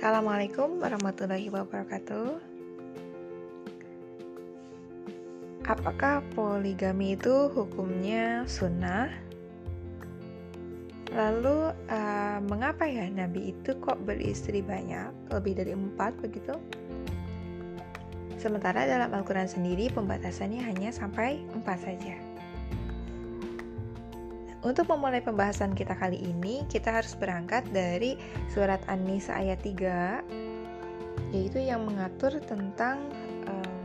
Assalamualaikum warahmatullahi wabarakatuh. Apakah poligami itu hukumnya sunnah? Lalu uh, mengapa ya Nabi itu kok beristri banyak, lebih dari empat begitu? Sementara dalam Al-Quran sendiri pembatasannya hanya sampai empat saja. Untuk memulai pembahasan kita kali ini, kita harus berangkat dari surat An-Nisa ayat 3, yaitu yang mengatur tentang um,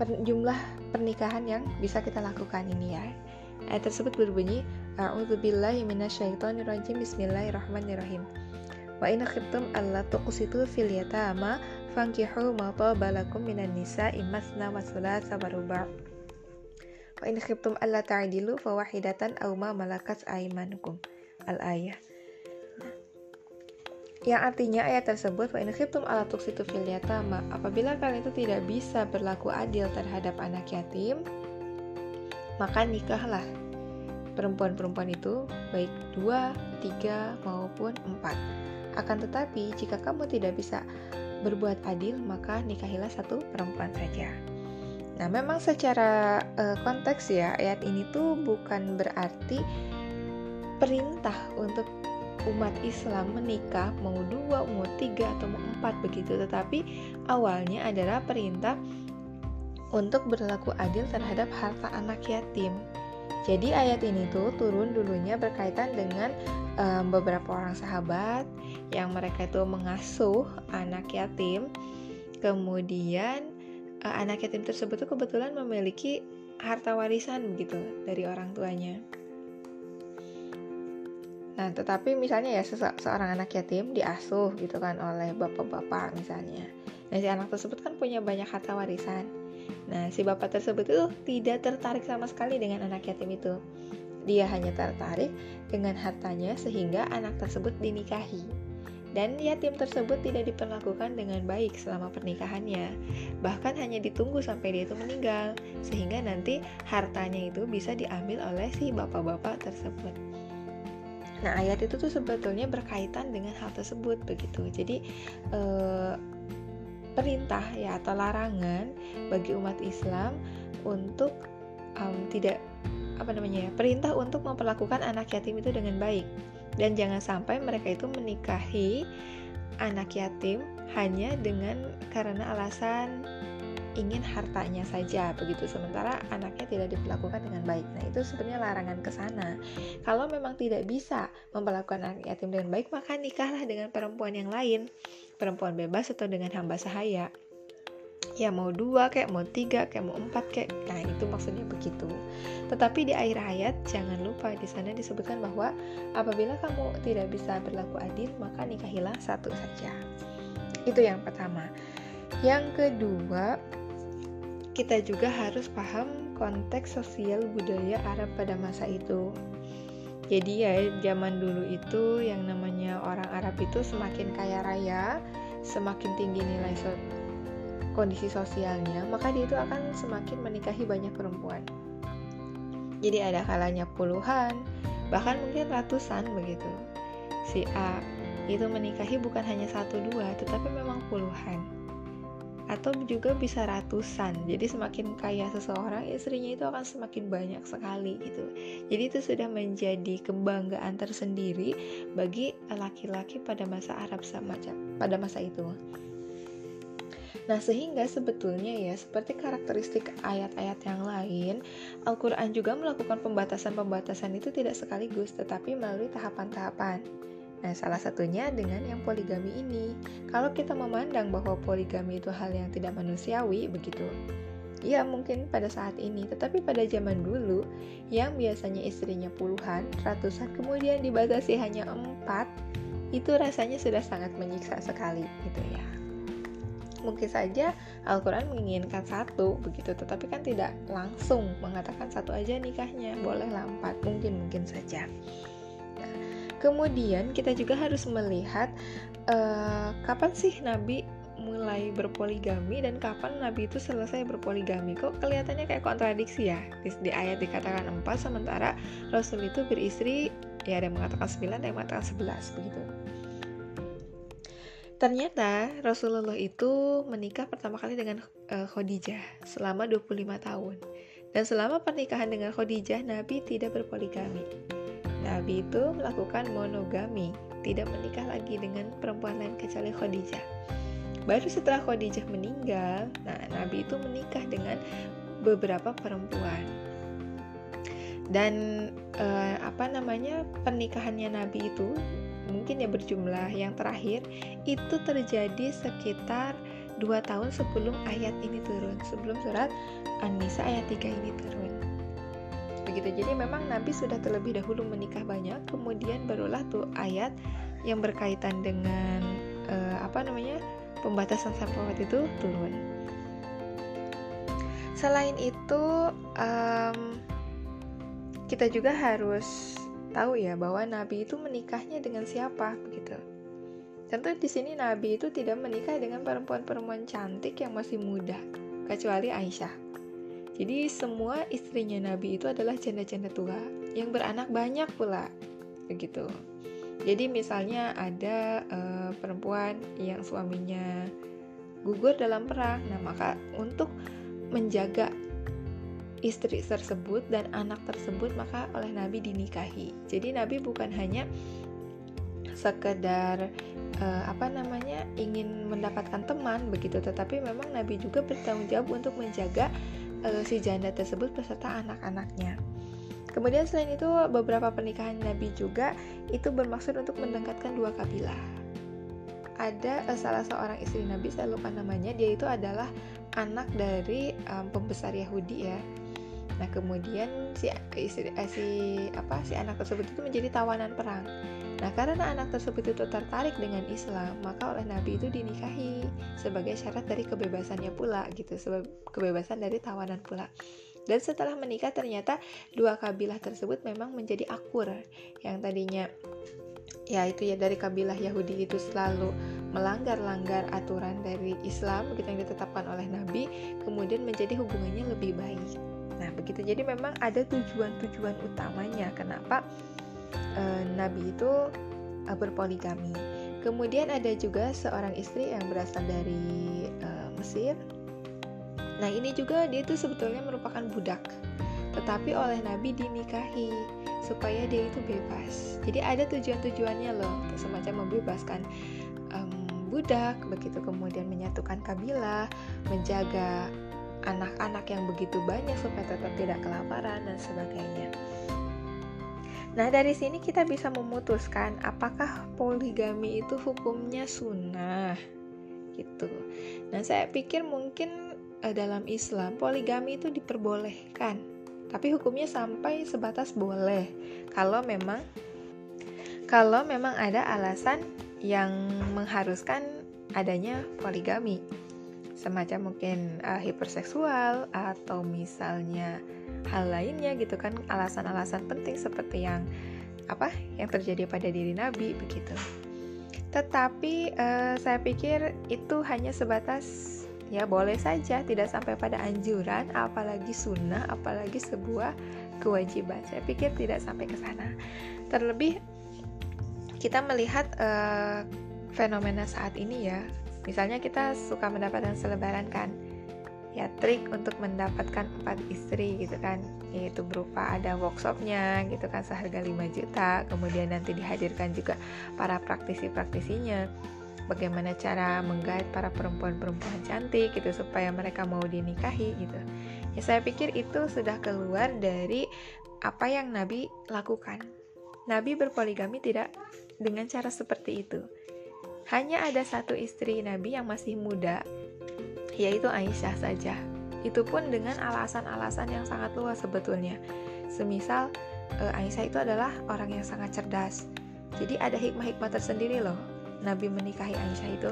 per, jumlah pernikahan yang bisa kita lakukan ini ya. Ayat tersebut berbunyi, A'udzubillahi minasyaitonirrajim, Bismillahirrahmanirrahim. Wa in khiftum alla tuqsitu fil yatama fankihu ma balakum minan nisa imasna wa thulatha wa ruba' wa in khiftum alla ta'dilu fawahidatan aw ma malakat aymanukum al ayah yang artinya ayat tersebut wa in khiftum alla tuqsitu fil yatama apabila kalian itu tidak bisa berlaku adil terhadap anak yatim maka nikahlah perempuan-perempuan itu baik dua, tiga maupun empat. Akan tetapi jika kamu tidak bisa berbuat adil, maka nikahilah satu perempuan saja. Nah, memang secara uh, konteks ya, ayat ini tuh bukan berarti perintah untuk umat Islam menikah mau dua, mau tiga, atau mau empat begitu. Tetapi awalnya adalah perintah untuk berlaku adil terhadap harta anak yatim. Jadi ayat ini tuh turun dulunya berkaitan dengan um, beberapa orang sahabat yang mereka itu mengasuh anak yatim. Kemudian uh, anak yatim tersebut tuh kebetulan memiliki harta warisan begitu dari orang tuanya. Nah, tetapi misalnya ya se seorang anak yatim diasuh gitu kan oleh bapak-bapak misalnya. Nah, si anak tersebut kan punya banyak harta warisan. Nah, si bapak tersebut itu tidak tertarik sama sekali dengan anak yatim itu. Dia hanya tertarik dengan hartanya sehingga anak tersebut dinikahi. Dan yatim tersebut tidak diperlakukan dengan baik selama pernikahannya. Bahkan hanya ditunggu sampai dia itu meninggal, sehingga nanti hartanya itu bisa diambil oleh si bapak-bapak tersebut. Nah, ayat itu tuh sebetulnya berkaitan dengan hal tersebut begitu. Jadi eh, perintah ya atau larangan bagi umat Islam untuk um, tidak apa namanya ya perintah untuk memperlakukan anak yatim itu dengan baik dan jangan sampai mereka itu menikahi anak yatim hanya dengan karena alasan ingin hartanya saja begitu. Sementara anaknya tidak diperlakukan dengan baik. Nah itu sebenarnya larangan ke sana. Kalau memang tidak bisa memperlakukan anak yatim dengan baik maka nikahlah dengan perempuan yang lain. Perempuan bebas atau dengan hamba sahaya ya mau dua kayak mau tiga kayak mau empat kayak nah itu maksudnya begitu. Tetapi di akhir ayat jangan lupa di sana disebutkan bahwa apabila kamu tidak bisa berlaku adil maka nikahilah satu saja. Itu yang pertama. Yang kedua kita juga harus paham konteks sosial budaya Arab pada masa itu. Jadi ya zaman dulu itu yang namanya orang Arab itu semakin kaya raya semakin tinggi nilai so kondisi sosialnya, maka dia itu akan semakin menikahi banyak perempuan. Jadi ada kalanya puluhan, bahkan mungkin ratusan begitu. Si A itu menikahi bukan hanya satu dua, tetapi memang puluhan. Atau juga bisa ratusan. Jadi semakin kaya seseorang, istrinya itu akan semakin banyak sekali gitu. Jadi itu sudah menjadi kebanggaan tersendiri bagi laki-laki pada masa Arab sama pada masa itu. Nah, sehingga sebetulnya ya, seperti karakteristik ayat-ayat yang lain, Al-Quran juga melakukan pembatasan-pembatasan itu tidak sekaligus, tetapi melalui tahapan-tahapan. Nah, salah satunya dengan yang poligami ini. Kalau kita memandang bahwa poligami itu hal yang tidak manusiawi, begitu. Ya, mungkin pada saat ini, tetapi pada zaman dulu, yang biasanya istrinya puluhan, ratusan, kemudian dibatasi hanya empat, itu rasanya sudah sangat menyiksa sekali, gitu ya mungkin saja Al-Quran menginginkan satu begitu. Tetapi kan tidak langsung mengatakan satu aja nikahnya. Boleh empat mungkin mungkin saja. Nah, kemudian kita juga harus melihat uh, kapan sih Nabi mulai berpoligami dan kapan Nabi itu selesai berpoligami. Kok kelihatannya kayak kontradiksi ya? Di, di ayat dikatakan empat sementara Rasul itu beristri ya ada yang mengatakan sembilan ada yang mengatakan sebelas begitu Ternyata Rasulullah itu menikah pertama kali dengan uh, Khadijah selama 25 tahun. Dan selama pernikahan dengan Khadijah, Nabi tidak berpoligami. Nabi itu melakukan monogami, tidak menikah lagi dengan perempuan lain kecuali Khadijah. Baru setelah Khadijah meninggal, nah Nabi itu menikah dengan beberapa perempuan. Dan eh, apa namanya pernikahannya Nabi itu mungkin ya berjumlah yang terakhir itu terjadi sekitar dua tahun sebelum ayat ini turun sebelum surat An-Nisa ayat 3 ini turun. Begitu jadi memang Nabi sudah terlebih dahulu menikah banyak kemudian barulah tuh ayat yang berkaitan dengan uh, apa namanya pembatasan syahwat itu turun. Selain itu um, kita juga harus tahu ya bahwa Nabi itu menikahnya dengan siapa begitu. Tentu di sini Nabi itu tidak menikah dengan perempuan-perempuan cantik yang masih muda, kecuali Aisyah. Jadi semua istrinya Nabi itu adalah janda-janda tua yang beranak banyak pula, begitu. Jadi misalnya ada uh, perempuan yang suaminya gugur dalam perang, nah maka untuk menjaga istri tersebut dan anak tersebut maka oleh Nabi dinikahi. Jadi Nabi bukan hanya sekedar uh, apa namanya ingin mendapatkan teman begitu, tetapi memang Nabi juga bertanggung jawab untuk menjaga uh, si janda tersebut beserta anak-anaknya. Kemudian selain itu beberapa pernikahan Nabi juga itu bermaksud untuk mendekatkan dua kabilah. Ada uh, salah seorang istri Nabi saya lupa namanya, dia itu adalah anak dari um, pembesar Yahudi ya Nah kemudian si istri eh, si apa si anak tersebut itu menjadi tawanan perang. Nah karena anak tersebut itu tertarik dengan Islam, maka oleh Nabi itu dinikahi sebagai syarat dari kebebasannya pula gitu, sebagai kebebasan dari tawanan pula. Dan setelah menikah ternyata dua kabilah tersebut memang menjadi akur yang tadinya ya itu ya dari kabilah Yahudi itu selalu melanggar-langgar aturan dari Islam begitu yang ditetapkan oleh Nabi kemudian menjadi hubungannya lebih baik Nah, begitu. Jadi memang ada tujuan-tujuan utamanya kenapa e, Nabi itu e, berpoligami. Kemudian ada juga seorang istri yang berasal dari e, Mesir. Nah, ini juga dia itu sebetulnya merupakan budak. Tetapi oleh Nabi dinikahi supaya dia itu bebas. Jadi ada tujuan-tujuannya loh, semacam membebaskan budak, begitu kemudian menyatukan kabilah, menjaga anak-anak yang begitu banyak supaya tetap tidak kelaparan dan sebagainya. Nah, dari sini kita bisa memutuskan apakah poligami itu hukumnya sunnah gitu. Nah, saya pikir mungkin eh, dalam Islam poligami itu diperbolehkan, tapi hukumnya sampai sebatas boleh kalau memang kalau memang ada alasan yang mengharuskan adanya poligami semacam mungkin uh, hiperseksual atau misalnya hal lainnya gitu kan alasan-alasan penting seperti yang apa yang terjadi pada diri Nabi begitu. Tetapi uh, saya pikir itu hanya sebatas ya boleh saja tidak sampai pada anjuran apalagi sunnah apalagi sebuah kewajiban. Saya pikir tidak sampai ke sana. Terlebih kita melihat uh, fenomena saat ini ya Misalnya kita suka mendapatkan selebaran kan, ya trik untuk mendapatkan empat istri gitu kan. Yaitu berupa ada workshopnya gitu kan seharga 5 juta. Kemudian nanti dihadirkan juga para praktisi-praktisinya. Bagaimana cara menggait para perempuan-perempuan cantik gitu supaya mereka mau dinikahi gitu. Ya saya pikir itu sudah keluar dari apa yang Nabi lakukan. Nabi berpoligami tidak dengan cara seperti itu hanya ada satu istri Nabi yang masih muda, yaitu Aisyah saja. Itu pun dengan alasan-alasan yang sangat luas sebetulnya. Semisal eh, Aisyah itu adalah orang yang sangat cerdas. Jadi ada hikmah-hikmah tersendiri loh Nabi menikahi Aisyah itu.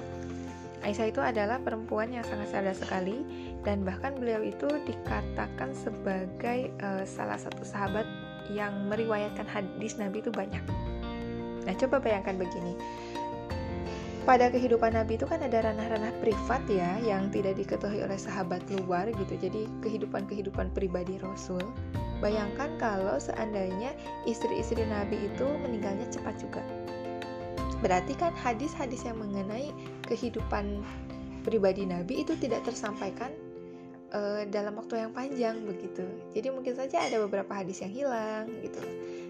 Aisyah itu adalah perempuan yang sangat cerdas sekali dan bahkan beliau itu dikatakan sebagai uh, salah satu sahabat yang meriwayatkan hadis Nabi itu banyak. Nah, coba bayangkan begini pada kehidupan Nabi itu kan ada ranah-ranah privat ya yang tidak diketahui oleh sahabat luar gitu. Jadi kehidupan-kehidupan pribadi Rasul. Bayangkan kalau seandainya istri-istri Nabi itu meninggalnya cepat juga. berarti kan hadis-hadis yang mengenai kehidupan pribadi Nabi itu tidak tersampaikan uh, dalam waktu yang panjang begitu. Jadi mungkin saja ada beberapa hadis yang hilang gitu.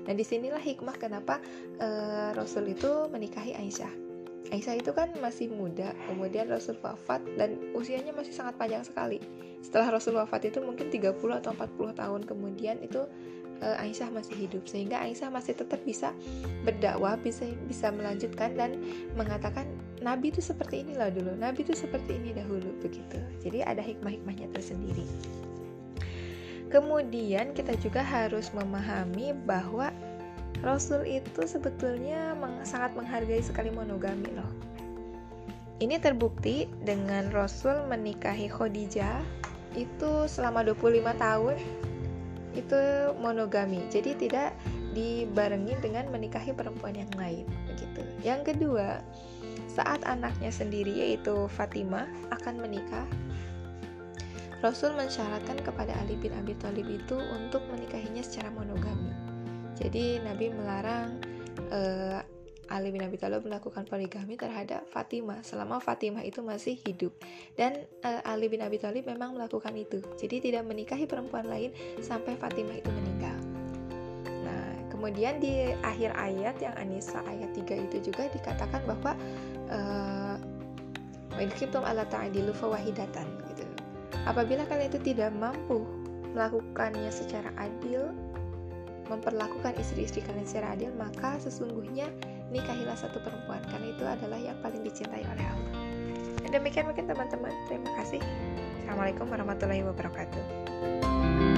Nah di sinilah hikmah kenapa uh, Rasul itu menikahi Aisyah. Aisyah itu kan masih muda, kemudian Rasul wafat dan usianya masih sangat panjang sekali. Setelah Rasul wafat itu mungkin 30 atau 40 tahun kemudian itu uh, Aisyah masih hidup sehingga Aisyah masih tetap bisa berdakwah, bisa bisa melanjutkan dan mengatakan Nabi itu seperti inilah dulu, Nabi itu seperti ini dahulu begitu. Jadi ada hikmah-hikmahnya tersendiri. Kemudian kita juga harus memahami bahwa Rasul itu sebetulnya sangat menghargai sekali monogami loh. Ini terbukti dengan Rasul menikahi Khadijah itu selama 25 tahun itu monogami. Jadi tidak dibarengi dengan menikahi perempuan yang lain begitu. Yang kedua, saat anaknya sendiri yaitu Fatimah akan menikah, Rasul mensyaratkan kepada Ali bin Abi Thalib itu untuk menikahinya secara monogami. Jadi Nabi melarang uh, Ali bin Abi Thalib melakukan poligami terhadap Fatimah selama Fatimah itu masih hidup dan uh, Ali bin Abi Thalib memang melakukan itu. Jadi tidak menikahi perempuan lain sampai Fatimah itu meninggal. Nah, kemudian di akhir ayat yang Anisa ayat 3 itu juga dikatakan bahwa uh, ala ta'dilu fawahidatan gitu. Apabila kalian itu tidak mampu melakukannya secara adil, memperlakukan istri-istri kalian secara adil, maka sesungguhnya nikahilah satu perempuan karena itu adalah yang paling dicintai oleh Allah. Dan demikian mungkin teman-teman. Terima kasih. Assalamualaikum warahmatullahi wabarakatuh.